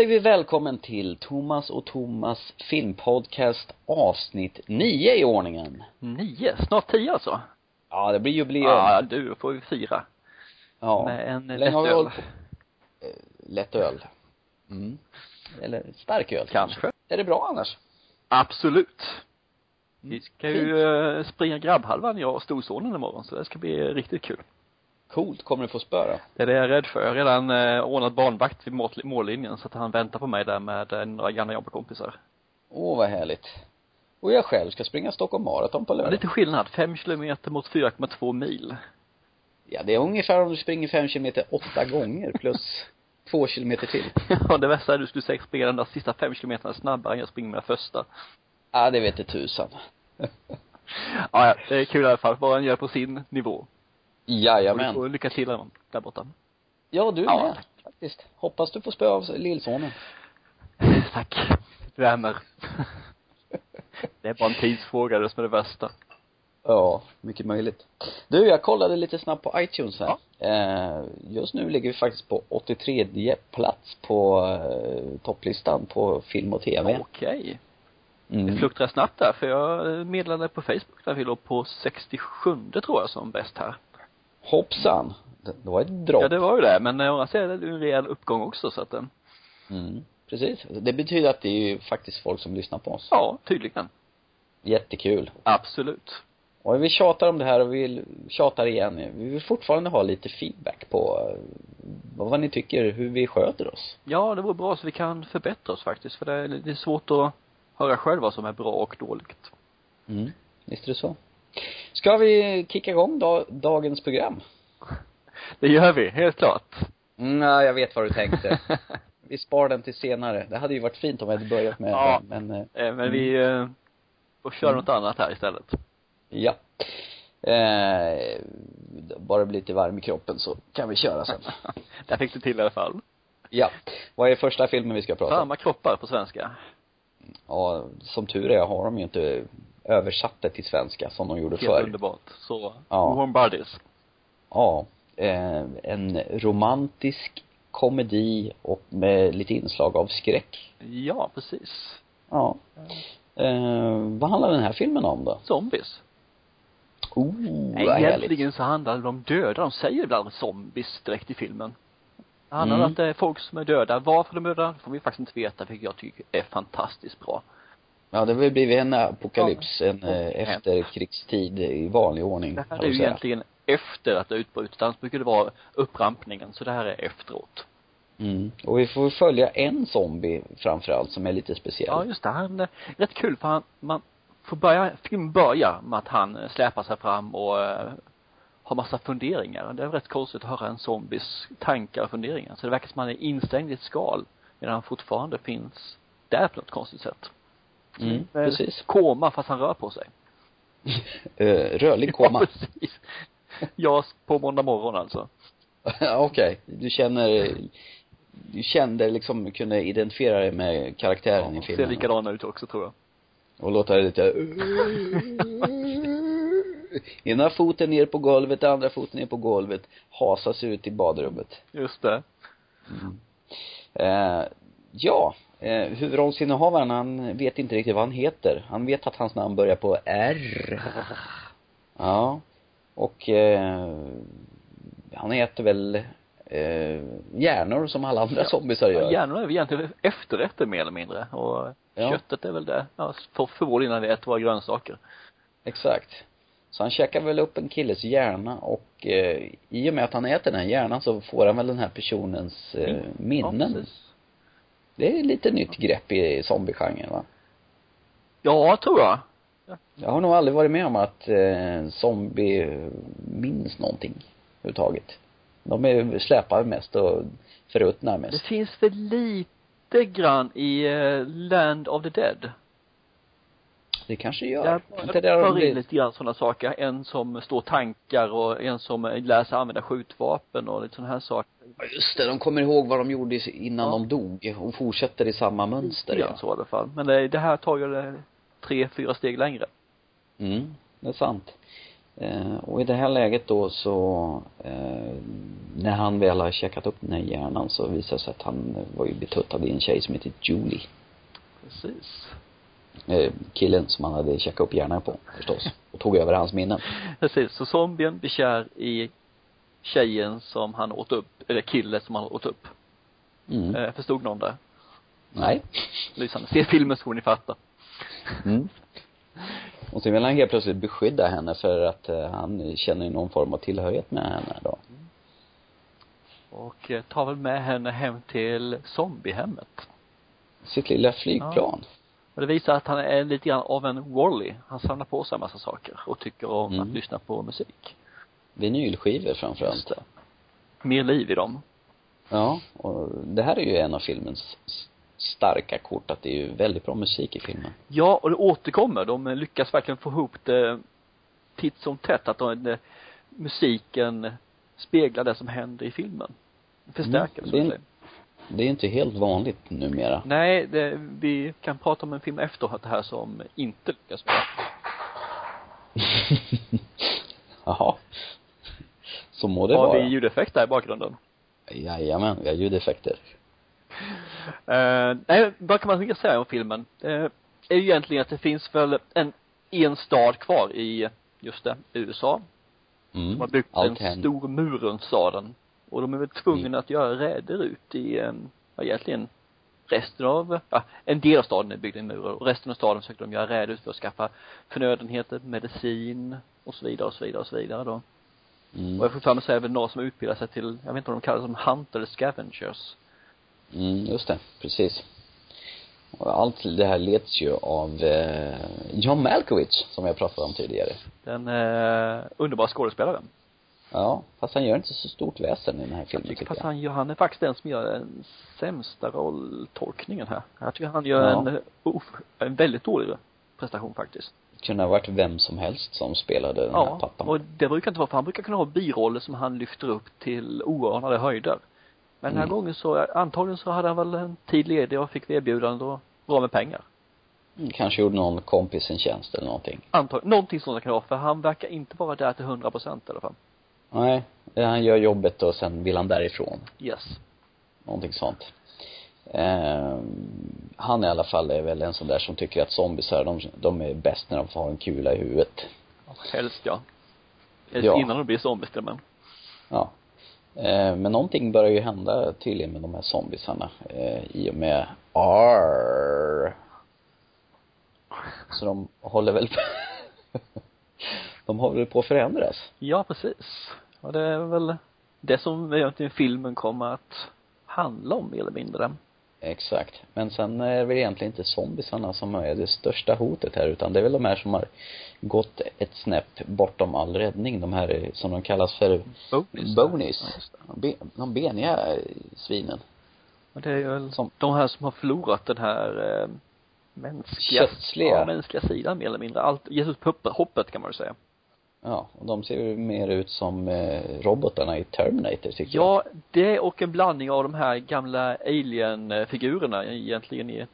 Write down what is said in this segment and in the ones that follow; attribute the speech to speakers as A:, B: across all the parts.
A: Säger vi välkommen till Thomas och Thomas filmpodcast avsnitt nio i ordningen.
B: Nio? Snart tio alltså?
A: Ja, det blir jubileum.
B: Ja, du, då får vi fira.
A: Ja.
B: Med en lättöl.
A: på. Eh, Lättöl. Mm. Eller stark öl
B: Kanske.
A: Är det bra annars?
B: Absolut.
A: Mm.
B: Vi ska ju eh, springa grabbhalvan, jag och storsonen imorgon, så det ska bli riktigt kul.
A: Coolt. Kommer du få spö?
B: Det är det jag är rädd för. Jag har redan eh, ordnat barnvakt vid mål- mållinjen så att han väntar på mig där med eh, några gamla jobbarkompisar.
A: Åh, vad härligt. Och jag själv ska springa Stockholm Marathon på lördag.
B: lite skillnad, fem kilometer mot 4,2 mil.
A: Ja, det är ungefär om du springer fem kilometer åtta gånger plus två kilometer till.
B: Ja, det värsta är att du skulle säkert springa den där sista fem kilometerna snabbare än jag springer den första.
A: Ja, det vet det tusan.
B: Ja, ja, det är kul i alla fall. Var och en gör på sin nivå. Och du
A: Jajamän.
B: får lycka till där borta.
A: Ja, du
B: Ja.
A: med. Faktiskt. Hoppas du får spö av lillsonen.
B: Tack. Värmer. Det är bara en tidsfråga, det som är det värsta.
A: Ja, mycket möjligt. Du, jag kollade lite snabbt på iTunes här. Eh, just nu ligger vi faktiskt på 83 plats på eh, topplistan på film och tv.
B: Okej. Det
A: Mm.
B: fluktar snabbt där, för jag meddelade på Facebook där vi låg på 67 tror jag som bäst här.
A: Hoppsan. Det var ett dropp.
B: Ja, det var ju det, men å andra sidan är det en rejäl uppgång också så att, eh,
A: Mm. Precis. Det betyder att det är ju faktiskt folk som lyssnar på oss.
B: ja, tydligen.
A: Jättekul.
B: Absolut.
A: Och vi tjatar om det här och vi tjatar igen. Vi vill fortfarande ha lite feedback på eh, vad ni tycker, hur vi sköter oss.
B: Ja, det vore bra så vi kan förbättra oss faktiskt, för det är, det är svårt att höra själv vad som är bra och dåligt.
A: Mm. Visst är det så. Ska vi kicka igång da- dagens program?
B: Det gör vi, helt klart.
A: Mm, ja, jag vet vad du tänkte. vi spar den till senare. Det hade ju varit fint om vi hade börjat med
B: Ja.
A: den, men, eh,
B: Eh, Men vi eh, får köra
A: Mm.
B: något annat här istället.
A: ja. Eh, bara bli lite varm i kroppen så kan vi köra sen.
B: Där fick du till i alla fall.
A: ja. Vad är första filmen vi ska prata om?
B: Varma kroppar på svenska.
A: Ja, som tur är har de ju inte översatt det till svenska som de gjorde
B: Helt
A: förr.
B: underbart. Så,
A: Ja.
B: Warm Bodies.
A: Ja. Eh, en romantisk komedi och med lite inslag av skräck.
B: Ja, precis.
A: Ja. Eh, vad handlar den här filmen om då?
B: Zombies.
A: Oh,
B: Nej,
A: vad härligt.
B: egentligen så handlar det om döda. De säger ibland zombies direkt i filmen. Det handlar om
A: Mm.
B: att det är folk som är döda. Varför de är döda får vi faktiskt inte veta, vilket jag tycker är fantastiskt bra.
A: Ja, det har väl blivit en apokalyps, en eh, efterkrigstid i vanlig ordning.
B: Det här är ju egentligen efter att det utbrutit. Annars brukar det vara upprampningen. Så det här är efteråt.
A: Mm. Och vi får följa en zombie framförallt som är lite speciell.
B: Ja, just det. Han är rätt kul för han, man får börja, filmen börjar med att han eh, släpar sig fram och eh, har massa funderingar. Det är rätt konstigt att höra en zombies tankar och funderingar. Så det verkar som att han är instängd i ett skal medan han fortfarande finns där på något konstigt sätt.
A: Mm,
B: Eh,
A: precis.
B: Koma fast han rör på sig.
A: Eh, rörlig koma.
B: Ja, precis. Ja, på måndag morgon alltså.
A: Okej. Du känner, du kände liksom, kunde identifiera dig med karaktären i
B: Ja, ser
A: filmen.
B: likadana ut också tror jag.
A: Och låta det lite Ena foten ner på golvet, andra foten ner på golvet, hasas ut i badrummet.
B: Just det.
A: Eh, ja, eh, huvudrollsinnehavaren han vet inte riktigt vad han heter. Han vet att hans namn börjar på R. Ja. Och eh, han äter väl eh, hjärnor som alla andra zombisar gör.
B: Hjärnorna är väl egentligen efterrätter mer eller mindre. Och
A: Ja.
B: köttet är väl det. Ja, för, för vår innan vi äter våra grönsaker.
A: Exakt. Så han käkar väl upp en killes hjärna och eh, i och med att han äter den här hjärnan så får han väl den här personens eh,
B: Ja,
A: minnen.
B: precis.
A: Det är lite nytt grepp i zombiegenren va?
B: Ja, tror jag.
A: Jag har nog aldrig varit med om att eh, zombie minns någonting överhuvudtaget. De är släpar mest och förruttnar
B: Det
A: mest.
B: finns väl lite grann i eh, Land of the Dead.
A: Det kanske gör.
B: Där
A: Inte där de
B: för in lite grann sådana saker. En som står tankar och en som lär sig använda skjutvapen och lite sådana här saker.
A: Ja, just det, de kommer ihåg vad de gjorde innan
B: Ja.
A: de dog och fortsätter i samma mönster ja.
B: så i alla fall. Men det, det här tar ju det tre, fyra steg längre.
A: Mm, det är sant. Eh, och i det här läget då så, eh, när han väl har checkat upp den här hjärnan så visar det sig att han var ju betuttad i en tjej som heter Julie.
B: Precis.
A: Eh, killen som han hade checkat upp hjärnan på förstås. Och tog över hans minnen.
B: Precis, så zombien blir kär i tjejen som han åt upp, eller killen som han åt upp.
A: Mm.
B: Eh, förstod någon det?
A: Nej.
B: Lysande. Se filmen så får ni fatta.
A: Mm. Och sen vill han helt plötsligt beskydda henne för att eh, han känner någon form av tillhörighet med henne då.
B: Och eh, tar väl med henne hem till zombiehemmet.
A: Sitt lilla flygplan.
B: Och det visar att han är lite grann av en Wally. Han samlar på sig en massa saker och tycker om
A: Mm.
B: att lyssna på musik.
A: Vinylskivor framförallt.
B: Mer liv i dem.
A: Ja, och det här är ju en av filmens starka kort, att det är ju väldigt bra musik i filmen.
B: Ja, och det återkommer. De lyckas verkligen få ihop det titt som tätt. Att de, det, musiken speglar det som händer i filmen. Förstärker
A: Mm,
B: det, så att säga.
A: Det är inte helt vanligt numera.
B: Nej, det, vi kan prata om en film efteråt här som inte lyckas med.
A: Jaha. Så må det
B: Har
A: vara.
B: vi ljudeffekt där i bakgrunden?
A: Jajamän, vi har ljudeffekter.
B: Eh, nej, vad kan man mer säga om filmen? Eh, är ju egentligen att det finns väl en, en stad kvar i, just det, USA.
A: Mm.
B: De har byggt
A: Allt
B: en
A: händer.
B: stor mur runt staden. Och de är väl tvungna att göra räder ut i, eh, ja egentligen resten av, ja, en del av staden är byggd i murar och resten av staden försöker de göra räder ut för att skaffa förnödenheter, medicin och så vidare och så vidare och så vidare då.
A: Mm.
B: Och jag får för mig så är det några som utbildar sig till, jag vet inte om de kallar det som hunter eller scavengers.
A: Mm, just det. Precis. Och allt det här leds ju av eh, John Malkovich, som jag pratade om tidigare.
B: Den eh, underbara skådespelaren.
A: Ja, fast han gör inte så stort väsen i den här filmen
B: tycker fast
A: jag.
B: han gör, han är faktiskt den som gör den sämsta rolltolkningen här. Jag tycker han gör
A: Ja.
B: en, uh, en väldigt dålig prestation faktiskt.
A: Kunde ha varit vem som helst som spelade den här
B: Ja,
A: pappan.
B: och det brukar inte vara, för han brukar kunna ha biroller som han lyfter upp till oanade höjder. Men den här
A: Mm.
B: gången så, antagligen så hade han väl en tid ledig och fick erbjudande och bra med pengar.
A: Mm, Kanske gjorde någon kompis en tjänst eller någonting.
B: Antagligen, någonting sånt kan det vara, för han verkar inte vara där till hundra procent i alla fall.
A: Nej, han gör jobbet och sen vill han därifrån.
B: Yes.
A: Någonting sånt. Eh, han i alla fall är väl en sån där som tycker att zombisar, de, de är bäst när de får ha en kula i huvudet.
B: Helst ja. Helst
A: Ja.
B: innan de blir zombies med.
A: Ja. Eh, men någonting börjar ju hända tydligen med de här zombisarna eh, i och med R. Så de håller väl på De håller väl på att förändras.
B: Ja, precis. Och det är väl det som egentligen filmen kommer att handla om mer eller mindre.
A: Exakt. Men sen är det väl egentligen inte zombisarna som är det största hotet här utan det är väl de här som har gått ett snäpp bortom all räddning. De här eh, som de kallas för
B: just det.
A: Be, de beniga eh, svinen.
B: Och det är väl
A: Som-
B: de här som har förlorat den här eh, mänskliga,
A: Kötsliga.
B: ja, mänskliga sidan mer eller mindre. Allt, upp hoppet, kan man ju säga.
A: Ja, och de ser ju mer ut som eh, robotarna i Terminator tycker jag.
B: Ja, det och en blandning av de här gamla alien-figurerna egentligen i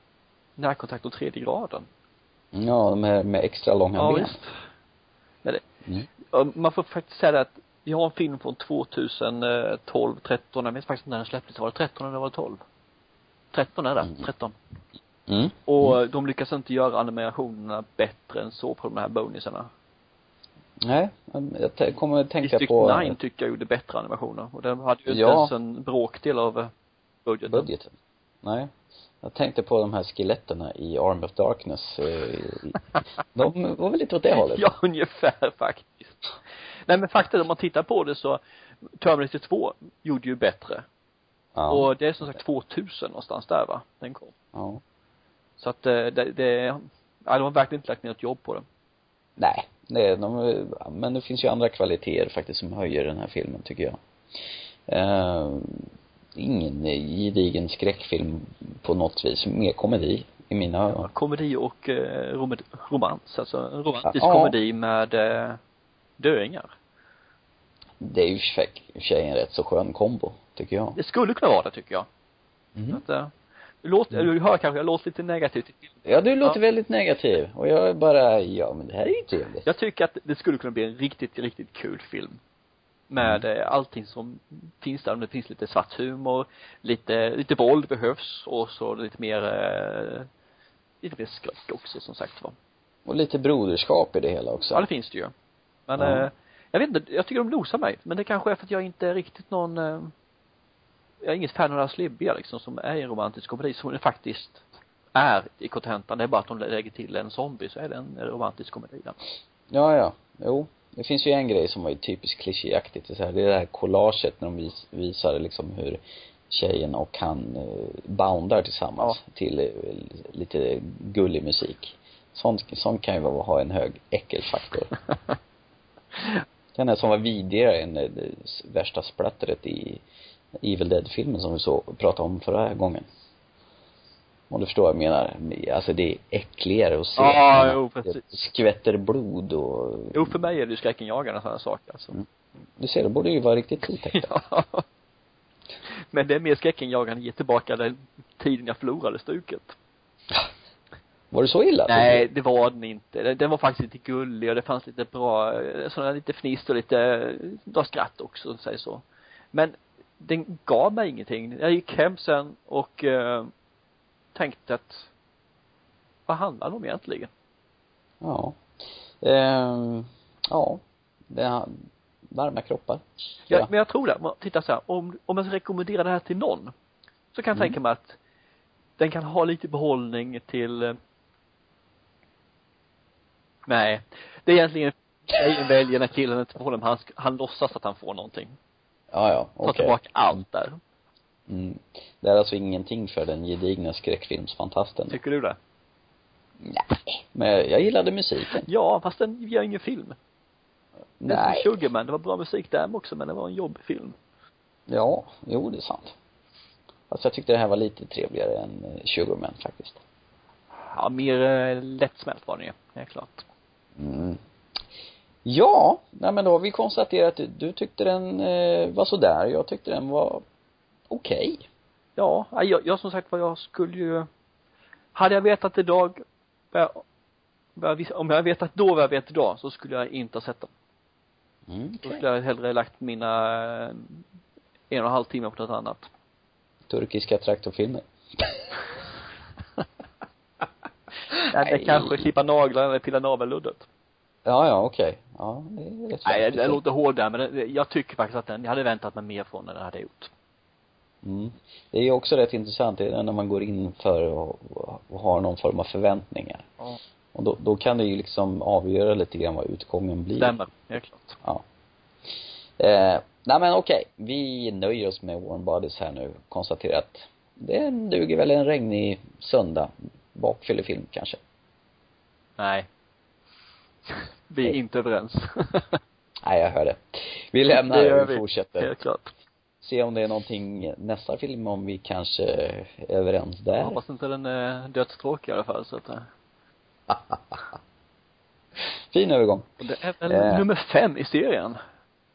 B: närkontakt och tredje graden.
A: Ja, de här med extra långa
B: Ja,
A: ben.
B: visst. Men det,
A: Mm.
B: Ja, man får faktiskt säga det att vi har en film från 2012, 13, jag vet faktiskt när den släpptes, var det 13 eller var det 12? 13 är det,
A: Mm.
B: 13.
A: Mm.
B: Och de lyckas inte göra animationerna bättre än så på de här bonisarna.
A: Nej, jag kommer att tänka
B: District
A: på
B: 9 tycker jag gjorde bättre animationer. Och den hade ju inte
A: Ja.
B: ens en bråkdel av eh, budgeten.
A: budgeten. Nej. Jag tänkte på de här skeletterna i Arm of Darkness. eh, De var väl lite åt det hållet?
B: Ja, ungefär faktiskt. Nej men faktiskt om man tittar på det så, Terminator 2 gjorde ju bättre.
A: Ja.
B: Och det är som sagt 2000 någonstans där va, den kom.
A: ja.
B: Så att eh, det, det, ja, de har verkligen inte lagt ner ett jobb på det.
A: Nej, det de, men det finns ju andra kvaliteter faktiskt som höjer den här filmen tycker jag. Eh, ingen gedigen skräckfilm på något vis, mer komedi i mina ögon.
B: Komedi och eh, rom romans, alltså en romantisk
A: Ja.
B: komedi med eh, döingar.
A: Det är ju i och för sig en rätt så skön kombo, tycker jag.
B: Det skulle kunna vara det tycker jag.
A: Mm.
B: Att, eh, låter, du hör kanske, jag låter lite negativt
A: Ja, du låter
B: Ja.
A: väldigt negativ. Och jag är bara, ja men det här är ju trevligt.
B: Jag tycker att det skulle kunna bli en riktigt, riktigt kul film. Med
A: Mm.
B: eh, allting som finns där. Det finns lite svart humor, lite, lite våld behövs och så lite mer, eh, lite mer skräck också som sagt var.
A: Och lite broderskap i det hela också.
B: Ja, det finns det ju. Men
A: Ja.
B: eh, jag vet inte, jag tycker de losar mig. Men det kanske är för att jag inte är riktigt någon, eh, jag är inget fan av det här slibbiga liksom som är en romantisk komedi som det faktiskt är i kontentan. Det är bara att de lägger till en zombie så är det en romantisk komedi där.
A: Ja, ja. Jo. Det finns ju en grej som var ju typiskt klichéaktigt. Det är det är det här collaget när de vis, visar liksom hur tjejen och han eh, boundar tillsammans till eh, lite gullig musik. Sånt, sånt kan ju vara, ha en hög äckelfaktor. Den här som var vidrigare än det, det värsta splattret i Evil Dead-filmen som vi så pratade om förra gången. Om du förstår vad jag menar. Alltså det är äckligare att se.
B: Ja, jo,
A: det
B: precis.
A: skvätter blod och
B: Jo, för mig är det ju skräckenjagande sådana saker alltså.
A: Mm. Du ser, det borde ju vara riktigt otäckt.
B: Ja. Men det är mer skräckenjagande ge tillbaka den tiden jag förlorade stuket.
A: Var det så illa?
B: Nej, det var den inte. Den- var faktiskt lite gullig och det fanns lite bra, eh, sådana lite fniss och lite, eh, bra skratt också, säg så. Men den gav mig ingenting. Jag gick hem sen och eh, tänkte att, vad handlar det om egentligen?
A: Ja. Ehm, ja. Det är varma kroppar.
B: Ja,
A: Ja.
B: men jag tror det. Man tittar så här, om, om jag ska rekommendera det här till någon, så kan jag
A: Mm.
B: tänka mig att den kan ha lite behållning till eh, Nej. Det är egentligen tjejen väljer när killen inte får den, han, han låtsas att han får någonting.
A: Ja, ja.
B: Tar
A: Okej.
B: tillbaka allt där.
A: Mm. Det är alltså ingenting för den gedigna skräckfilmsfantasten.
B: Tycker du det?
A: Nej. Men jag gillade musiken.
B: Ja, fast den gör ingen film. Det är
A: Nej.
B: som Sugarman, det var bra musik där också men det var en jobbfilm.
A: Ja, jo det är sant. Fast jag tyckte det här var lite trevligare än eh, Sugarman faktiskt.
B: Ja, mer eh, lättsmält var den ju, helt klart.
A: Mm. Ja, nej men då har vi konstaterat att du, tyckte den eh, var sådär. Jag tyckte den var okej.
B: Ja, nej, jag, jag som sagt vad jag skulle ju hade jag vetat idag vis- om jag vetat då vad jag vet idag så skulle jag inte ha sett den.
A: Mm,
B: Då
A: okej.
B: skulle jag hellre lagt mina eh, en och en halv timme på något annat.
A: Turkiska traktorfilmer.
B: Nej, det kanske klippa naglar eller pilla navelluddet.
A: Ja, ja, okej. Ja, det är rätt
B: Nej, det låter hårdare men det, jag tycker faktiskt att den, jag hade väntat mig mer från den hade jag gjort.
A: Mm. Det är ju också rätt intressant, det är när man går in för och, och har någon form av förväntningar.
B: Ja.
A: Och då, då kan det ju liksom avgöra lite grann vad utgången blir.
B: Stämmer, helt klart.
A: Ja. Eh, nej men okej, vi nöjer oss med Warm Bodies här nu. Konstaterar att det duger väl en regnig söndag. Bakfyllefilm kanske.
B: Nej. Vi är inte överens.
A: Nej, jag hör det. Vi lämnar
B: Det
A: och
B: vi.
A: fortsätter.
B: helt klart.
A: Se om det är någonting nästa film om vi kanske är överens
B: Jag
A: där.
B: hoppas inte den är dödstråkig i alla fall så att eh.
A: fin övergång.
B: Och det är väl
A: Eh.
B: nummer fem i serien.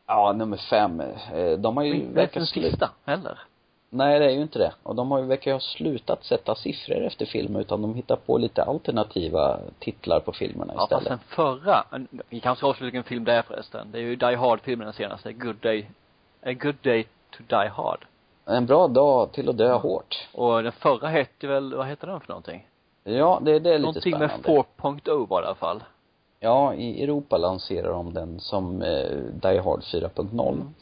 A: Ja, nummer fem. Eh, De har ju
B: den
A: slut...
B: sista heller.
A: Nej, det är ju inte det. Och de har ju verkar ju ha slutat sätta siffror efter filmer utan de hittar på lite alternativa titlar på filmerna
B: Ja, fast
A: istället.
B: den förra, vi kanske ska avsluta vilken film det är förresten. Det är ju Die Hard-filmen den senaste, Good Day, A Good Day to Die Hard.
A: En bra dag till att dö hårt.
B: Och den förra hette väl, vad heter den för någonting?
A: Ja, det, det är lite
B: Någonting med
A: spännande.
B: 4.0 var det i alla fall.
A: Ja, i Europa lanserar de den som eh, Die Hard 4.0.
B: Mm.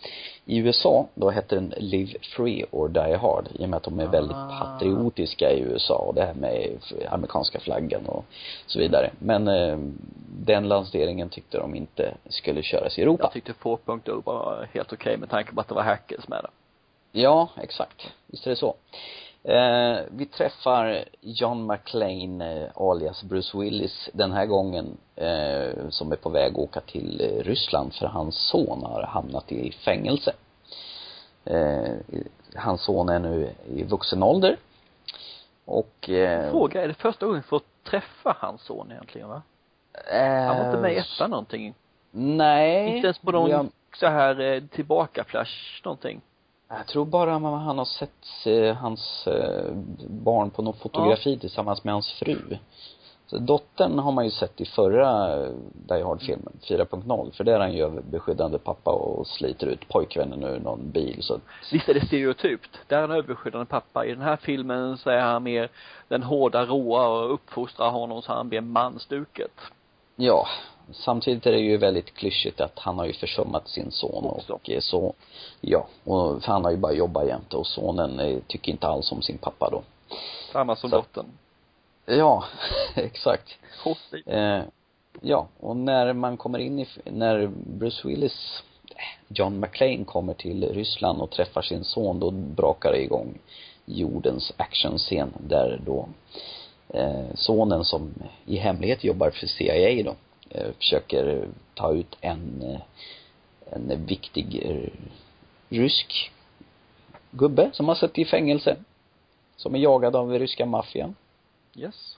A: I USA, då hette den Live Free or Die Hard i och med att de är väldigt
B: Ah.
A: patriotiska i USA och det här med amerikanska flaggan och så vidare. Men eh, den lanseringen tyckte de inte skulle köras i Europa.
B: Jag tyckte 4.0 var helt okej med tanke på att det var hackers med det.
A: Ja, exakt. Visst är det så. Eh, vi träffar John McClane, eh, alias Bruce Willis, den här gången, eh, som är på väg att åka till eh, Ryssland för hans son har hamnat i fängelse. Eh, hans son är nu i vuxen ålder. Och, eh,
B: Fråga, är det första gången vi får träffa hans son egentligen va?
A: eh,
B: Han var inte med i ettan någonting.
A: Nej.
B: Inte ens på någon
A: jag-
B: så här eh, tillbaka-flash någonting.
A: Jag tror bara han han har sett eh, hans eh, barn på något fotografi tillsammans med hans fru. Så dottern har man ju sett i förra eh, Die Hard-filmen, 4.0, för där är han ju överbeskyddande pappa och sliter ut pojkvännen ur någon bil så
B: Visst är det stereotypt. Där är han överskyddande pappa. I den här filmen så är han mer den hårda, råa och uppfostrar honom så han blir mansduket.
A: Ja, samtidigt är det ju väldigt klyschigt att han har ju försummat sin son
B: Också.
A: och eh, så, ja, och för han har ju bara jobbat jämt och sonen eh, tycker inte alls om sin pappa då.
B: Samma som
A: Så-
B: dottern.
A: Ja, exakt. Eh, ja, och när man kommer in i, när Bruce Willis, eh, John McClane kommer till Ryssland och träffar sin son, då brakar det igång jordens actionscen där då eh, sonen som i hemlighet jobbar för CIA då, försöker ta ut en, eh, en viktig eh, rysk gubbe som har suttit i fängelse. Som är jagad av ryska maffian.
B: Yes.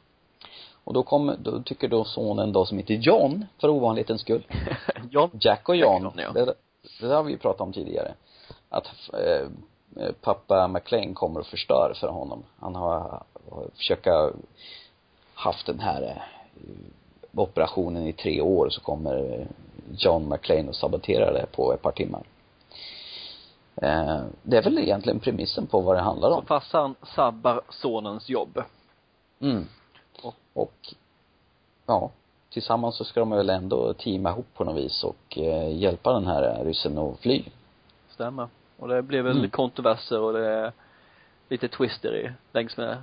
A: Och då kommer, då tycker då sonen då som heter John, för ovanlighetens skull,
B: John.
A: Jack och John,
B: ja.
A: det, det har vi ju pratat om tidigare. Att eh, eh, pappa McLean kommer och förstör för honom. Han har, har försöka haft den här eh, operationen i tre år så kommer John McLean och saboterar det på ett par timmar. Eh, det är väl egentligen premissen på vad det handlar
B: Så
A: om.
B: farsan sabbar sonens jobb.
A: Mm.
B: Och-
A: Och, ja, tillsammans så ska de väl ändå teama ihop på något vis och eh, hjälpa den här ryssen att fly.
B: Stämmer. Och det blir väl
A: Mm.
B: kontroverser och det är lite twister i, längs med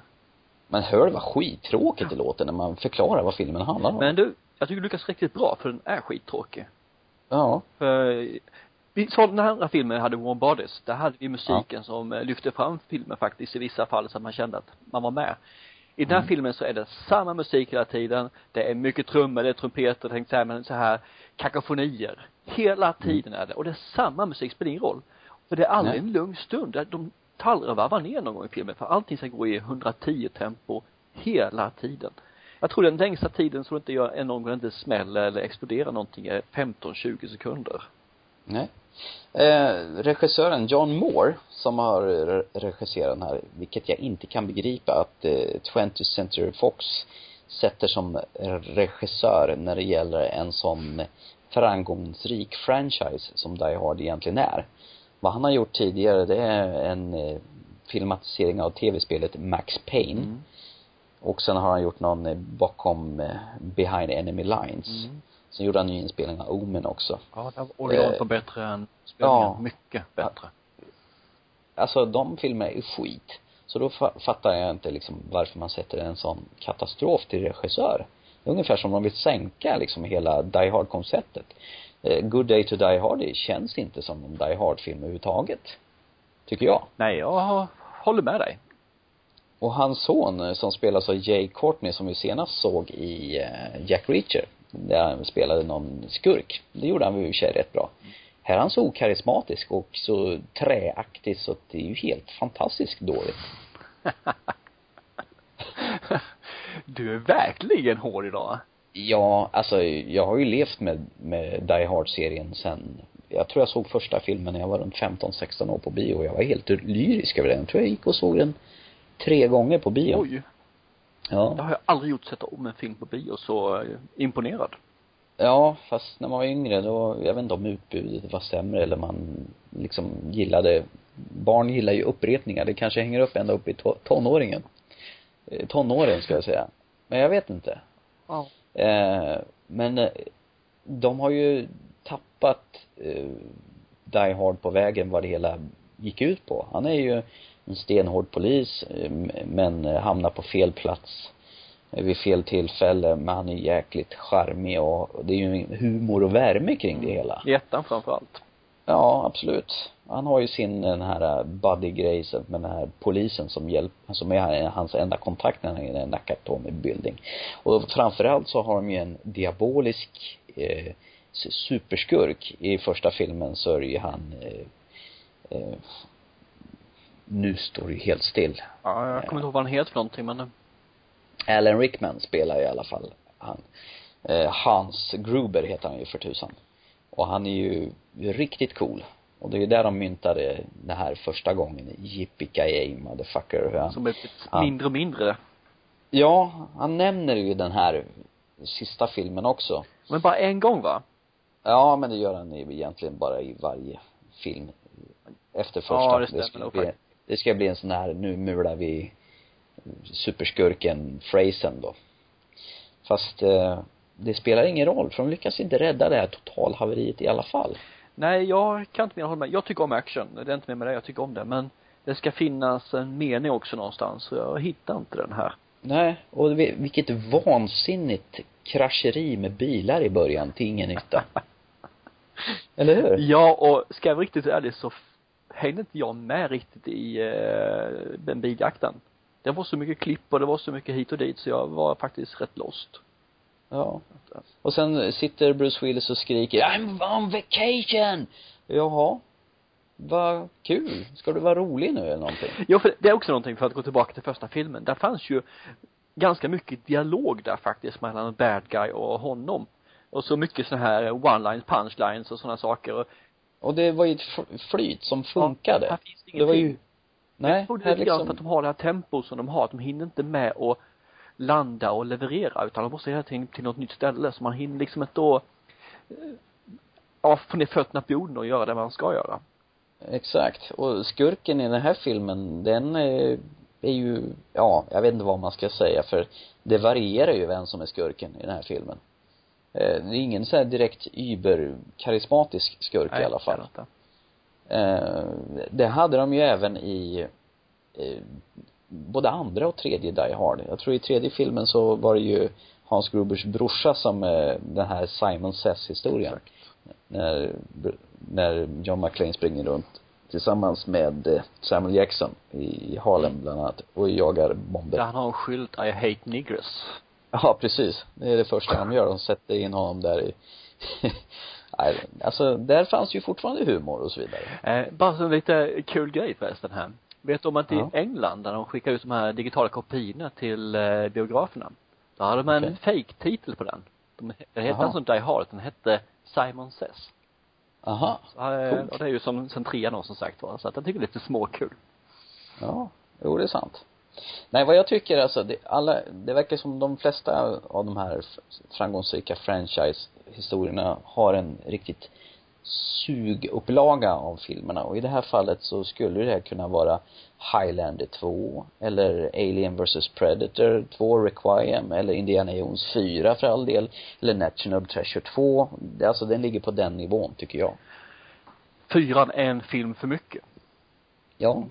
A: Men hör vad skittråkigt det låter när man förklarar vad filmen handlar om.
B: Men du, jag tycker du lyckas riktigt bra för den är skittråkig.
A: Ja.
B: För vi sa den här andra filmen hade Warm Bodies, där hade vi musiken som eh, lyfte fram filmen faktiskt i vissa fall så att man kände att man var med. I den här
A: Mm.
B: filmen så är det samma musik hela tiden, det är mycket trummor, det är trumpeter, tänkte säga, men så här kakafonier. Hela tiden är det, och det är samma musik, spelar ingen roll. För det är aldrig
A: Nej.
B: en lugn stund, de tar ner någon gång i filmen, för allting ska gå i 110 tempo hela tiden. Jag tror den längsta tiden så det inte gör en någon gång inte smäller eller exploderar någonting är 15-20 sekunder.
A: Nej. Eh, regissören John Moore, som har regisserat den här, vilket jag inte kan begripa att eh, 20th Century Fox sätter som regissör när det gäller en sån framgångsrik franchise som Die Hard egentligen är. Vad han har gjort tidigare, det är en eh, filmatisering av tv-spelet Max Payne.
B: Mm.
A: Och sen har han gjort någon eh, bakom eh, Behind Enemy Lines.
B: Mm.
A: Sen gjorde han ny inspelning av Omen också.
B: Ja, där var originalet
A: Eh,
B: bättre än spelningen.
A: ja.
B: Mycket bättre.
A: Alltså de filmerna är skit. Så då fa- fattar jag inte liksom varför man sätter en sån katastrof till regissör. Det är ungefär som om de vill sänka liksom hela Die Hard-konceptet. Eh, Good Day to Die Hard det känns inte som en Die Hard-film överhuvudtaget. Tycker jag.
B: Nej, jag håller med dig.
A: Och hans son eh, som spelas av Jay Courtney som vi senast såg i eh, Jack Reacher. Där han spelade någon skurk. Det gjorde han i och för sig rätt bra. Här är han så okarismatisk och så träaktig så att det är ju helt fantastiskt dåligt.
B: du är verkligen hård idag.
A: Ja, alltså jag har ju levt med, med Die Hard-serien sen, jag tror jag såg första filmen när jag var runt 15-16 år på bio och jag var helt lyrisk över den. Jag tror jag gick och såg den tre gånger på bio.
B: Oj. Det
A: Ja.
B: har jag aldrig gjort, sätta om en film på bio så eh, imponerad.
A: Ja, fast när man var yngre då, jag vet inte om utbudet var sämre eller man liksom gillade, barn gillar ju upprepningar. Det kanske hänger upp ända upp i to- tonåringen. Eh, Tonåren ska jag säga. Men jag vet inte.
B: Ja.
A: Eh, men eh, de har ju tappat eh, Die Hard på vägen vad det hela gick ut på. Han är ju en stenhård polis eh, men eh, hamnar på fel plats vid fel tillfälle men han är jäkligt charmig och det är ju humor och värme kring det hela.
B: I ettan framför allt.
A: Ja, absolut. Han har ju sin den här buddy-grej så- med den här polisen som hjälper, som är hans enda kontakt när han är i Nakatomi building. Och framförallt så har de ju en diabolisk eh, superskurk. I första filmen så är det ju han eh, eh, nu står det ju helt still.
B: Ja, jag kommer inte ihåg vad han heter för någonting men eh,
A: Alan Rickman spelar i alla fall han. Eh, Hans Gruber heter han ju för tusan. Och han är ju riktigt cool. Och det är ju där de myntade det här första gången, yippee motherfucker. Ja.
B: Som blivit
A: Ja.
B: mindre och mindre.
A: ja, han nämner ju den här sista filmen också.
B: Men bara en gång va?
A: Ja, men det gör han ju egentligen bara i varje film efter första.
B: Ja, det stämmer
A: ska
B: nog
A: bli,
B: faktiskt.
A: det ska bli en sån här, nu mular vi superskurken phrasen då. Fast eh, det spelar ingen roll, för de lyckas inte rädda det här totalhaveriet i alla fall.
B: Nej, jag kan inte mer hålla med. Jag tycker om action. Det är inte mer med det. Jag tycker om det. Men det ska finnas en mening också någonstans. Så jag hittar inte den här.
A: Nej, och vi- vilket vansinnigt krascheri med bilar i början till ingen nytta. Eller hur?
B: Ja, och ska jag vara riktigt ärlig så hängde inte jag med riktigt i eh, den biljakten. Det var så mycket klipp och det var så mycket hit och dit så jag var faktiskt rätt lost.
A: Ja. Och sen sitter Bruce Willis och skriker I'm on vacation! Jaha. Vad kul. Ska du vara rolig nu eller någonting?
B: Ja, för det är också någonting för att gå tillbaka till första filmen. Där fanns ju ganska mycket dialog där faktiskt mellan bad guy och honom. Och så mycket såna här one-lines, punchlines och sådana saker. Och
A: Och det var ju ett flyt som funkade.
B: här finns det
A: det var ju, nej,
B: Jag tror det är grann för
A: liksom,
B: att de har det här tempo som de har, att de hinner inte med att landa och leverera utan de måste hela tiden till något nytt ställe så man hinner liksom inte då eh, ja, få ner fötterna på jorden och göra det man ska göra.
A: exakt. Och skurken i den här filmen, den är, är ju, ja, jag vet inte vad man ska säga för det varierar ju vem som är skurken i den här filmen. Eh, Det är ingen så här direkt überkarismatisk skurk i alla fall.
B: inte.
A: Eh, det hade de ju även i eh, både andra och tredje Die Hard. Jag tror i tredje filmen så var det ju Hans Grubers brorsa som eh, den här Simon Says historien.
B: Exakt.
A: När, när John McClane springer runt tillsammans med eh, Samuel Jackson i Harlem bland annat och jagar
B: Där
A: bomber.
B: han har en skylt I hate niggers.
A: Ja, precis. Det är det första de gör. De sätter in honom där i alltså där fanns ju fortfarande humor och så vidare.
B: Eh, bara så en lite kul grej förresten här. Vet du om att
A: Ja.
B: i England där de skickar ut de här digitala kopiorna till eh, biograferna. Då hade de en
A: Okej.
B: fake-titel på den. De, det hette en som Die Hard, den hette Simon Says.
A: Aha.
B: Så, eh, och det är ju som sen trean då som sagt var. Så att jag tycker det är lite småkul.
A: Ja, jo det är sant. Nej vad jag tycker alltså, det, alla, det verkar som de flesta av de här framgångsrika franchise-historierna har en riktigt sugupplaga av filmerna och i det här fallet så skulle det här kunna vara Highlander 2 eller Alien vs Predator 2 Requiem eller Indiana Jones 4 för all del eller National Treasure 2 Det- alltså den ligger på den nivån tycker jag
B: Fyran är en film för mycket.
A: ja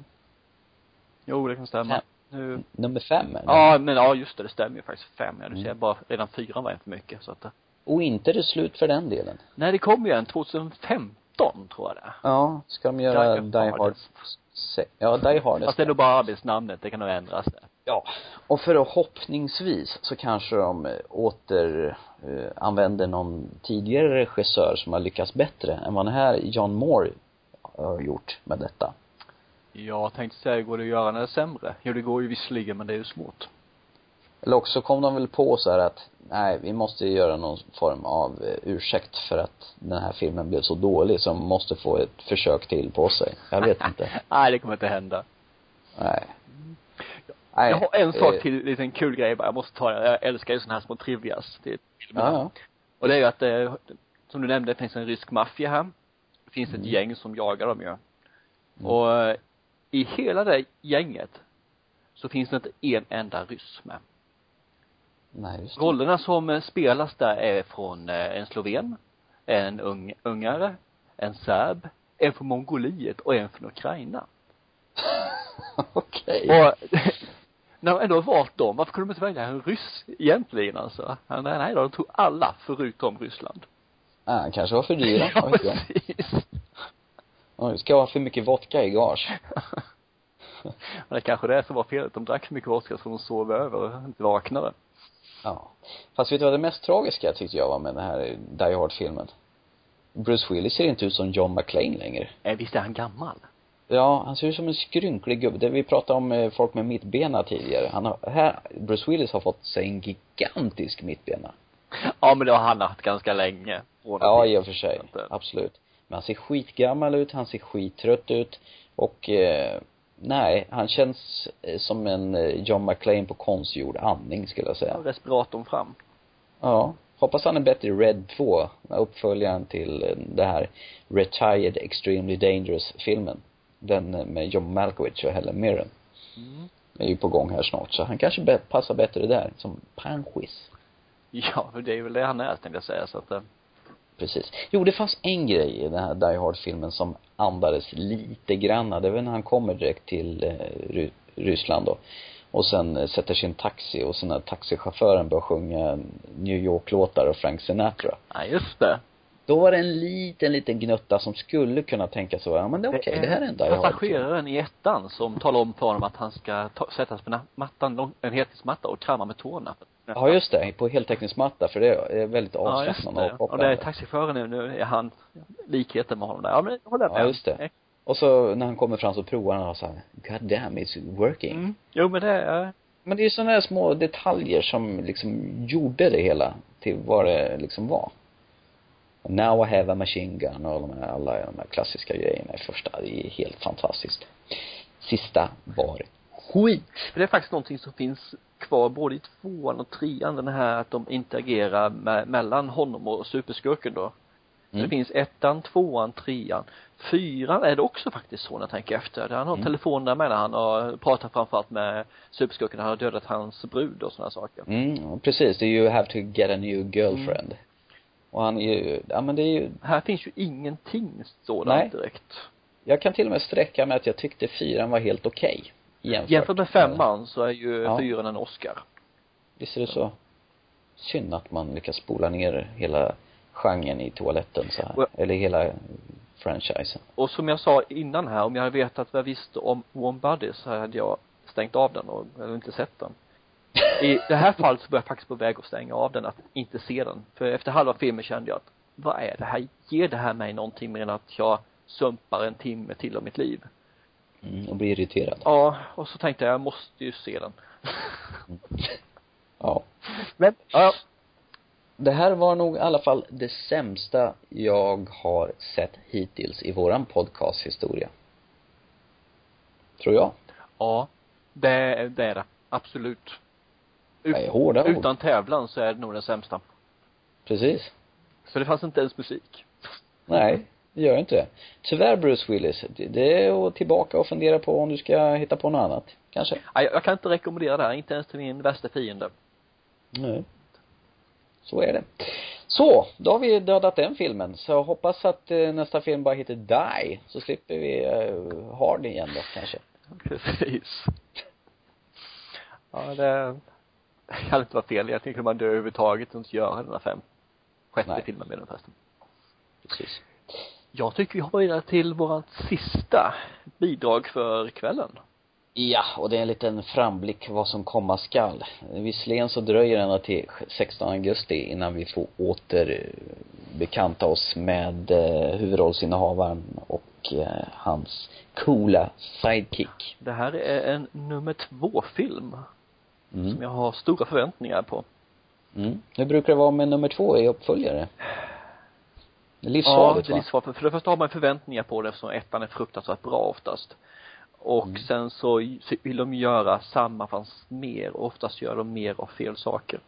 B: Jo, det kan stämma.
A: Fem.
B: Nu,
A: nummer fem eller?
B: ja, men ja, just det, det stämmer ju faktiskt. Fem, ja. Du
A: Mm.
B: ser bara, redan fyran var en för mycket. Så att, eh,
A: och inte det slut för den delen
B: nej, det kom ju en 2015, tror jag det är.
A: Ja, ska de göra
B: Die
A: Die
B: Hard.
A: Ja, Die Hard
B: Fast det är nog bara arbetsnamnet, det kan nog ändras där.
A: Ja. Och förhoppningsvis så kanske de eh, åter eh, använder någon tidigare regissör som har lyckats bättre än vad den här John Moore har gjort med detta.
B: Jag tänkte säga, går det att göra det är sämre? Jo, det går ju visserligen, men det är ju svårt.
A: Eller också kom de väl på så här att nej, vi måste göra någon form av eh, ursäkt för att den här filmen blev så dålig så de måste få ett försök till på sig. Jag vet inte.
B: Nej, det kommer inte hända.
A: Nej. Nej.
B: jag har en sak
A: eh,
B: till, en liten kul grej bara. Jag måste ta det. Jag älskar ju såna här små trivias till filmerna.
A: Ja, ja.
B: Och det är ju att, eh, som du nämnde, det finns en rysk maffia här. Det finns ett
A: Mm.
B: gäng som jagar dem ju. Och eh, i hela det gänget så finns det inte en enda ryss med.
A: Nej, just det.
B: Rollerna som eh, spelas där är från eh, en sloven, en ung, ungare, en serb, en från Mongoliet och en från Ukraina.
A: Okej.
B: Och när de ändå har valt dem, varför kunde de inte välja en ryss egentligen alltså? Ja, Nej, nej då, de tog alla förutom Ryssland.
A: Ah, han kanske var för dyra, jag.
B: precis.
A: Oj, ska jag ha för mycket vodka i gage?
B: Det kanske det som var felet, de drack så mycket vodka så de sov över och inte vaknade.
A: Ja. Fast vet du vad det mest tragiska tyckte jag var med den här Die Hard-filmen? Bruce Willis ser inte ut som John McClane längre.
B: Eh, visst är han gammal?
A: Ja, han ser ut som en skrynklig gubbe. Det vi pratade om eh, folk med mittbena tidigare. Han har, här, Bruce Willis har fått sig en gigantisk mittbena.
B: Ja, men det har han haft ganska länge.
A: Ja, i och för sig. Absolut. Men han ser skitgammal ut, han ser skittrött ut och eh, nej, han känns eh, som en eh, John McClane på konstgjord andning skulle jag säga.
B: Respiratorn fram.
A: Ja. Hoppas han är bättre i Red 2, uppföljaren till eh, det här Retired Extremely Dangerous-filmen. Den med John Malkovich och Helen Mirren.
B: Mm.
A: Är ju på gång här snart, så han kanske passar bättre där, som panschis.
B: Ja, det är väl det han är tänkte jag säga så att
A: Precis. Jo, det fanns en grej i den här Die Hard-filmen som andades lite granna. Det var när han kommer direkt till eh, Ry- Ryssland då. Och sen eh, sätter sig i en taxi och sen när taxichauffören börjar sjunga New York-låtar och Frank Sinatra.
B: nej just det.
A: Då var det en liten, liten gnutta som skulle kunna tänka så, ja men det är okej, det här är en Die Hard-film.
B: Passageraren i ettan som talar om för honom att han ska ta, sätta sig på mattan, en heltidsmatta och krama med tårna.
A: Ja, just det. På heltäckningsmatta, för det är väldigt
B: Ja,
A: avslappnande
B: det.
A: och
B: Och det är taxichauffören nu, nu är han likheten med honom där. Ja, men jag håller med.
A: Ja, just det. Och så när han kommer fram så provar han och så här, God damn, it's working.
B: Mm. Jo, men det är,
A: Men det är ju sådana här små detaljer som liksom gjorde det hela till vad det liksom var. Now I have a machine gun och de här, alla de här klassiska grejerna i första. Det är helt fantastiskt. Sista var skit.
B: det är faktiskt någonting som finns kvar både i tvåan och trean, den här att de interagerar med, mellan honom och superskurken då.
A: Mm.
B: Det finns ettan, tvåan, trean. Fyran är det också faktiskt så när jag tänker efter. Han har
A: Mm.
B: telefon där med han har pratat framförallt med superskurken, han har dödat hans brud och sådana saker.
A: Mm, precis. Det är ju have to get a new girlfriend. Och han är ju, ja men det är ju,
B: Här finns ju ingenting sådant
A: Nej.
B: direkt.
A: jag kan till och med sträcka med att jag tyckte fyran var helt okej. Jämfört
B: Jämfört med femman så är ju
A: Ja.
B: fyran en Oscar.
A: Visst är det så? Synd att man lyckas spola ner hela genren i toaletten så här.
B: Och-
A: Eller hela franchisen.
B: Och som jag sa innan här, om jag hade vetat vad jag visste om Warm Bodies så hade jag stängt av den och eller inte sett den. I det här fallet så var jag faktiskt på väg att stänga av den, att inte se den. För efter halva filmen kände jag att, vad är det här? Ger det här mig någonting mer än att jag sumpar en timme till av mitt liv?
A: Mm, och blir irriterad.
B: Ja, och så tänkte jag, jag måste ju se den.
A: Ja.
B: Men, ja,
A: Det här var nog i alla fall det sämsta jag har sett hittills i våran podcasthistoria. Tror jag.
B: ja, det, det är det. Absolut. Ut,
A: Det är hårda ord.
B: utan tävlan så är det nog den sämsta.
A: Precis.
B: För det fanns inte ens musik.
A: Nej, det gör inte det. Tyvärr Bruce Willis, det- det är att tillbaka och fundera på om du ska hitta på något annat. Kanske.
B: Nej, jag kan inte rekommendera det här, inte ens till min värsta fiende.
A: Nej. Så är det. Så, då har vi dödat den filmen. Så jag hoppas att eh, nästa film bara heter Die. Så slipper vi eh, Hard igen då kanske.
B: Precis. Ja, det kan inte vara fel. Jag tänker man dö överhuvudtaget och inte göra den här fem, sjätte
A: Nej.
B: filmen med den förresten.
A: Precis.
B: Jag tycker vi hoppar vidare till vårat sista bidrag för kvällen.
A: Ja, och det är en liten framblick vad som komma skall. Visserligen så dröjer det ända till 16 augusti innan vi får åter eh, bekanta oss med eh, huvudrollsinnehavaren och eh, hans coola sidekick.
B: Det här är en nummer två film som
A: Mm.
B: jag har stora förväntningar på.
A: Mm. Hur brukar det vara med nummer två i uppföljare? Är
B: Ja,
A: livsfarligt
B: det är livsfarligt. För det första har man förväntningar på det eftersom ettan är fruktansvärt bra oftast. Och
A: Mm.
B: sen så vill de göra samma fast mer och oftast gör de mer av fel saker.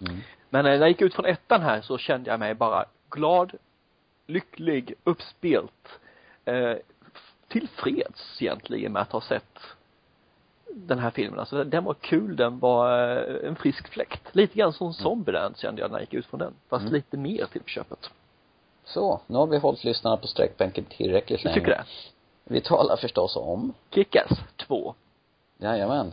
A: Mm.
B: Men när jag gick ut från ettan här så kände jag mig bara glad, lycklig, uppspelt, eh, tillfreds egentligen med att ha sett den här filmen. Alltså den var kul, den var eh, en frisk fläkt. Lite grann som Zombieland kände jag när jag gick ut från den. Fast
A: Mm.
B: lite mer till på köpet.
A: Så, nu har vi hållit lyssnarna på sträckbänken tillräckligt länge.
B: tycker det?
A: Vi talar förstås om
B: Kick-Ass 2.
A: Jajamän.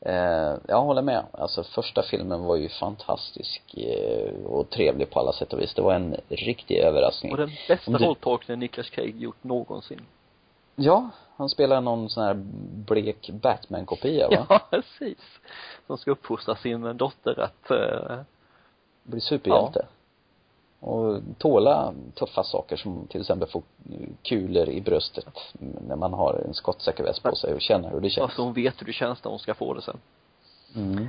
A: Eh, jag håller med. Alltså första filmen var ju fantastisk eh, och trevlig på alla sätt och vis. Det var en riktig överraskning.
B: Och den bästa
A: du-
B: rolltolkningen Niklas Cage gjort någonsin.
A: Ja, han spelar någon sån här blek Batman-kopia va?
B: Ja, precis. Som ska uppfostra sin dotter att, eh,
A: Blir superhjälte. Och tåla tuffa saker som till exempel få kulor i bröstet när man har en skottsäker väst på sig och känna hur det känns.
B: alltså hon vet hur det känns när hon ska få det sen.
A: Mm.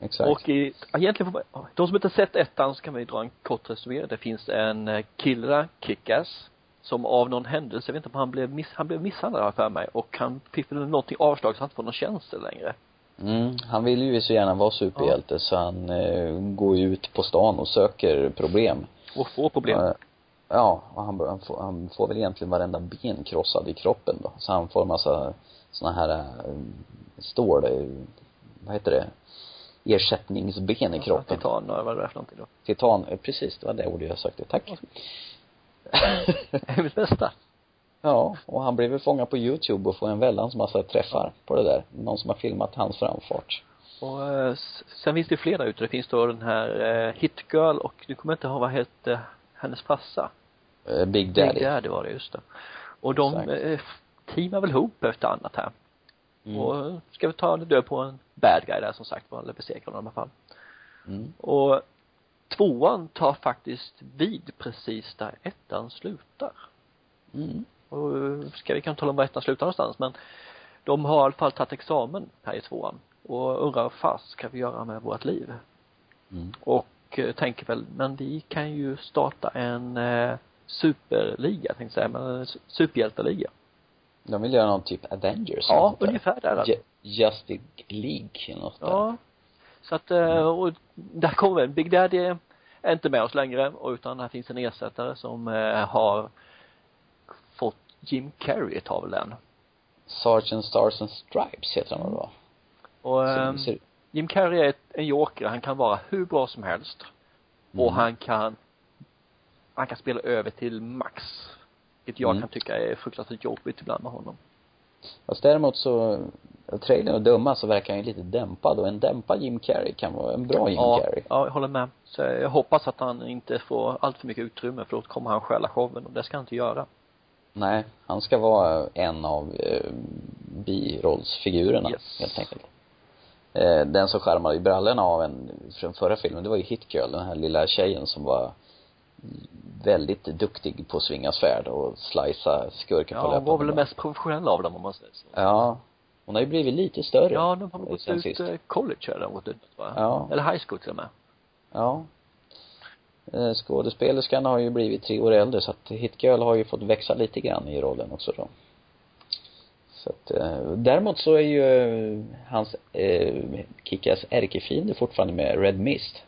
A: Exakt.
B: Och i, egentligen får man, de som inte sett ettan så kan vi dra en kort resumé. Det finns en eh, kille där, Kickass, som av någon händelse, jag vet inte om han blev miss, han blev misshandlad för mig och han fick väl någonting avslag så han inte får någon tjänster längre.
A: Mm, han vill ju så gärna vara superhjälte så han eh, går ut på stan och söker problem.
B: Och får problem.
A: Eh, ja, och han, han, får, han får väl egentligen varenda ben krossad i kroppen då. Så han får en massa såna här äh, stål, eh, vad heter det, ersättningsben i kroppen.
B: Titan, vad det är för någonting då.
A: Titan, eh, precis, det var det ordet jag sökte. Tack.
B: Det mitt bästa.
A: ja, och han blev väl fångad på youtube och får en väldans massa träffar på det där. Någon som har filmat hans framfart.
B: Och eh, sen finns det fler där ute. Det finns då den här eh, Hit Girl och nu kommer jag inte ihåg vad hette hennes farsa.
A: Eh, Big Daddy.
B: Big Daddy var det, just det. Och de eh, teamar väl ihop efter annat här.
A: Mm.
B: Och ska vi ta en död på en bad guy där som sagt var, eller besegra honom i alla fall.
A: Mm.
B: Och tvåan tar faktiskt vid precis där ettan slutar.
A: Mm.
B: Och eh, ska vi kan tala om var ettan slutar någonstans men de har i alla fall tagit examen här i tvåan och undrar vad ska vi göra med vårt liv?
A: Mm.
B: Och eh, tänker väl, men vi kan ju starta en eh, superliga tänkte jag säga, men en su- superhjälteliga.
A: De vill göra någon typ Avengers
B: Ja,
A: något där.
B: ungefär där alltså.
A: Ju- Justice League eller något där.
B: Ja. Så att, eh, och där kommer Big Daddy är inte med oss längre utan här finns en ersättare som eh, har fått Jim Carrey tar väl den.
A: Sergeant Stars and Stripes heter han väl va?
B: Och
A: ser-
B: Jim Carrey är en joker, han kan vara hur bra som helst. Och
A: Mm.
B: han kan han kan spela över till max. Vilket jag
A: Mm.
B: kan tycka är fruktansvärt jobbigt ibland med honom.
A: Fast däremot så, trailern och döma så verkar han ju lite dämpad och en dämpad Jim Carrey kan vara en bra Jim
B: ja,
A: Carrey.
B: ja, jag håller med. Så jag hoppas att han inte får allt för mycket utrymme för då kommer han stjäla showen och det ska han inte göra.
A: Nej, han ska vara en av eh, birollsfigurerna
B: Yes.
A: helt enkelt. Eh, den som skärmade i brallorna av en från förra filmen, det var ju Hit Girl, den här lilla tjejen som var väldigt duktig på att svinga svärd och slicea skurken på
B: Ja, han var väl den mest professionella av dem om man säger så.
A: Ja. Hon har ju blivit lite större.
B: Ja, de har gått
A: sen
B: ut
A: sist.
B: eh, college har gått ut va?
A: Ja.
B: Eller high school till och med.
A: Ja. Eh, Skådespelerskan har ju blivit tre år äldre så att Hit Girl har ju fått växa lite grann i rollen också då. Så att, eh, däremot så är ju eh, hans eh, Kickas ärkefiende fortfarande med Red Mist.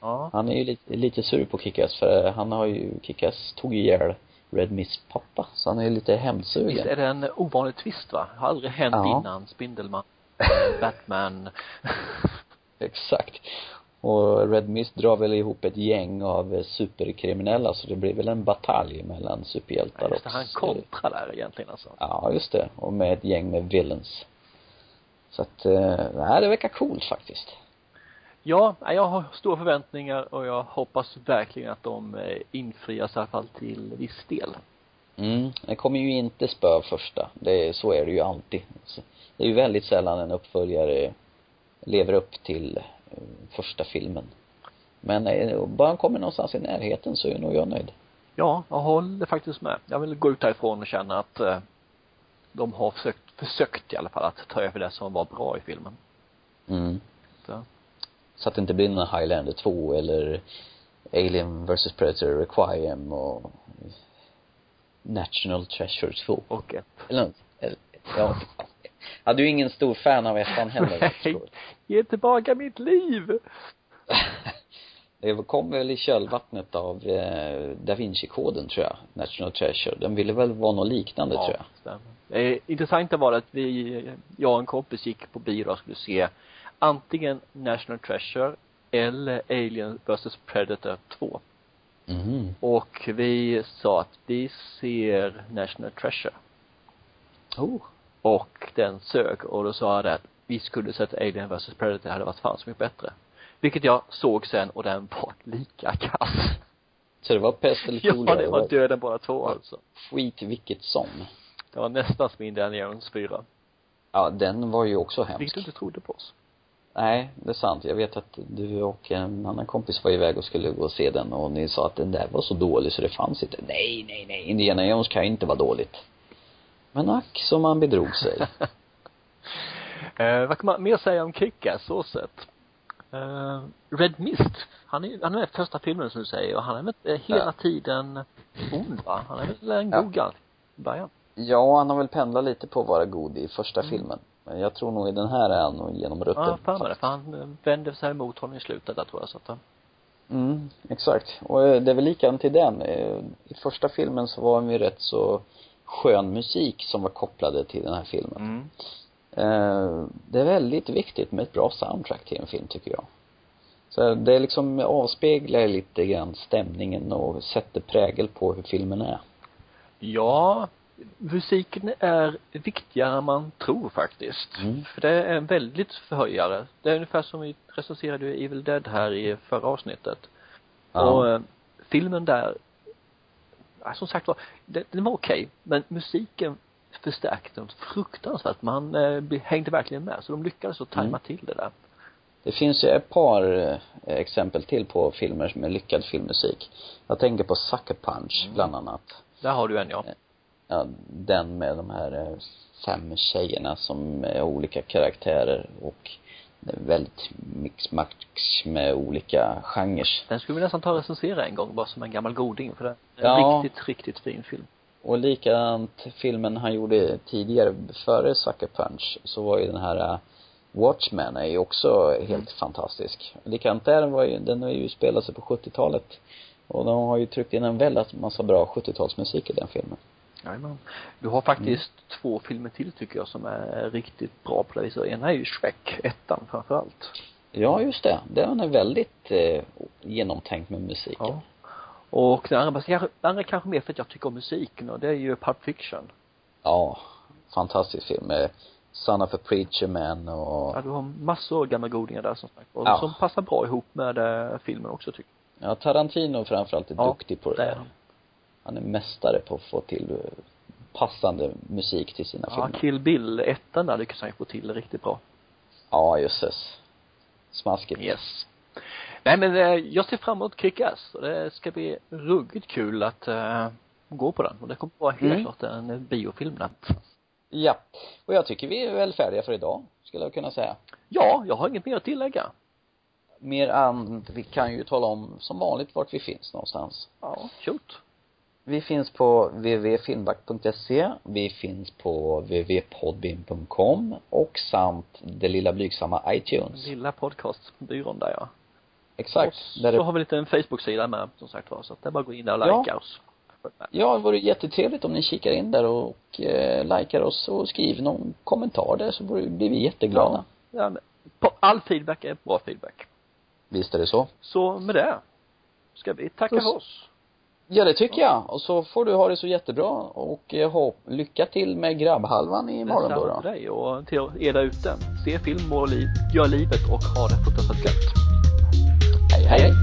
B: Ja.
A: Han är ju lite, lite sur på Kickas för han har ju, Kickas tog ju ihjäl Red Mists pappa. Så han är ju lite
B: Visst
A: hämndsugen.
B: är det en ovanlig twist va? Har aldrig hänt
A: Ja.
B: innan Spindelman, Batman.
A: Exakt. Och Red Mist drar väl ihop ett gäng av superkriminella så det blir väl en batalj mellan superhjältar
B: Just det,
A: och
B: han kontrar där egentligen alltså.
A: Ja, just det. Och med ett gäng med villains. Så att, eh, nej, det verkar coolt faktiskt.
B: Ja, jag har stora förväntningar och jag hoppas verkligen att de eh, infrias i alla fall till viss del.
A: Mm. Det kommer ju inte spö första. Det, är- så är det ju alltid. Det är ju väldigt sällan en uppföljare lever upp till första filmen. Men eh, bara han kommer någonstans i närheten så är nog jag nöjd.
B: Ja, jag håller faktiskt med. Jag vill gå ut härifrån och känna att eh, de har försökt, försökt i alla fall att ta över det som var bra i filmen.
A: Mm.
B: Så.
A: Så att det inte blir någon Highlander 2 eller Alien vs Predator Requiem och National Treasure 2.
B: Och ett.
A: Eller. Eller, ja. Ja, du är ingen stor fan av ettan heller. förstår.
B: Ge tillbaka mitt liv!
A: Det kom väl i kölvattnet av eh, Da Vinci-koden tror jag, National Treasure. Den ville väl vara något liknande tror jag.
B: stämmer. Eh, intressanta var att vi, jag och en kompis gick på bio och skulle se antingen National Treasure eller Alien vs Predator 2.
A: Mhm.
B: Och vi sa att vi ser National Treasure.
A: Oh.
B: Och den sög och då sa jag det att vi skulle sett Alien vs Predator, det hade varit fan så mycket bättre. Vilket jag såg sen och den var lika kass.
A: Så det var pest eller
B: Ja,
A: kolera?
B: det var döden båda två alltså.
A: skit vilket som.
B: Det var nästan som Indiana Jones 4.
A: Ja, den var ju också
B: Vilket
A: hemsk.
B: du inte trodde på oss.
A: Nej, det är sant. Jag vet att du och en annan kompis var iväg och skulle gå och se den och ni sa att den där var så dålig så det fanns inte. Nej, nej, nej. Indiana Jones kan ju inte vara dåligt. Men ack, som man bedrog sig.
B: Eh, vad kan man mer säga om Kick-Ass så sett? Uh, Red Mist, han är, han är med i första filmen som du säger och han är väl hela ja. tiden ond va? Han är väl en god ja. i början?
A: Ja, han har väl pendlat lite på att vara god i första mm. filmen. Men jag tror nog i den här är han nog genom rutten.
B: Ja, för det, för han eh, vänder sig emot honom i slutet där tror jag så att han
A: Mm, exakt. Och eh, det är väl likadant till den. I första filmen så var det ju rätt så skön musik som var kopplade till den här filmen. Mm. Eh, det är väldigt viktigt med ett bra soundtrack till en film tycker jag. Så det liksom avspeglar lite grann stämningen och sätter prägel på hur filmen är.
B: Ja, musiken är viktigare än man tror faktiskt. Mm. För det är en väldigt förhöjare. Det är ungefär som vi recenserade Evil Dead här i förra avsnittet. Ja. Och eh, filmen där, ja, som sagt var, den, den var okej, okay, men musiken förstärkte den fruktansvärt. Man eh, hängde verkligen med. Så de lyckades att tajma mm. till det där.
A: Det finns ju ett par eh, exempel till på filmer med lyckad filmmusik. Jag tänker på Sucker Punch mm. bland annat.
B: Där har du en ja.
A: Ja, den med de här eh, fem tjejerna som är olika karaktärer och väldigt mix-max med olika genrer.
B: Den skulle vi nästan ta och recensera en gång bara som en gammal goding för det är en ja. riktigt, riktigt fin film.
A: Och likadant filmen han gjorde tidigare, före Sucker Punch, så var ju den här uh, Watchmen är ju också helt mm. fantastisk. Likadant där var ju, den har ju spelat sig på 70-talet. Och de har ju tryckt in en väldigt massa bra 70-talsmusik i den filmen.
B: Jajamän. Du har faktiskt mm. två filmer till tycker jag som är riktigt bra på det viset. Ena är ju Shrek, ettan framför allt.
A: Ja, just det. Den är väldigt eh, genomtänkt med musiken. Ja.
B: Och den andra, kanske, den andra kanske mer för att jag tycker om musiken och det är ju Pulp Fiction.
A: Ja, fantastisk film Son of a Preacher Man och
B: Ja, du har massor av gamla godingar där som sagt och ja. som passar bra ihop med äh, filmen också tycker
A: jag. Ja, Tarantino framförallt är ja, duktig på det, det där. Han är mästare på att få till passande musik till sina
B: ja,
A: filmer.
B: Ja, Kill Bill ettan där lyckas han ju få till riktigt bra.
A: Ja, jösses. Smaskigt.
B: Yes. Nej men eh, jag ser fram emot Kick-Ass och det ska bli ruggigt kul att uh, gå på den och det kommer vara helt mm. klart en biofilmnatt.
A: Ja. Och jag tycker vi är väl färdiga för idag, skulle jag kunna säga.
B: Ja, jag har inget mer att tillägga.
A: Mer än, vi kan ju tala om som vanligt vart vi finns någonstans.
B: Ja, shoot.
A: Vi finns på www.filmback.se, vi finns på www.podbean.com och samt det lilla blygsamma iTunes.
B: Lilla podcastbyrån där ja.
A: Exakt.
B: Och så har vi lite en Facebook-sida med som sagt var, så att det är bara att gå in där och likea ja. oss.
A: Ja, det vore jättetrevligt om ni kikar in där och eh, likar oss och skriver någon kommentar där så blir vi jätteglada.
B: Ja, ja all feedback är bra feedback.
A: Visst är det så.
B: Så med det ska vi tacka för oss.
A: Ja, det tycker jag. Och så får du ha det så jättebra och eh, ha lycka till med grabbhalvan imorgon då.
B: då. dig och till er där ute. Se film och liv, gör livet och ha det fruktansvärt gött.
A: hej. hej.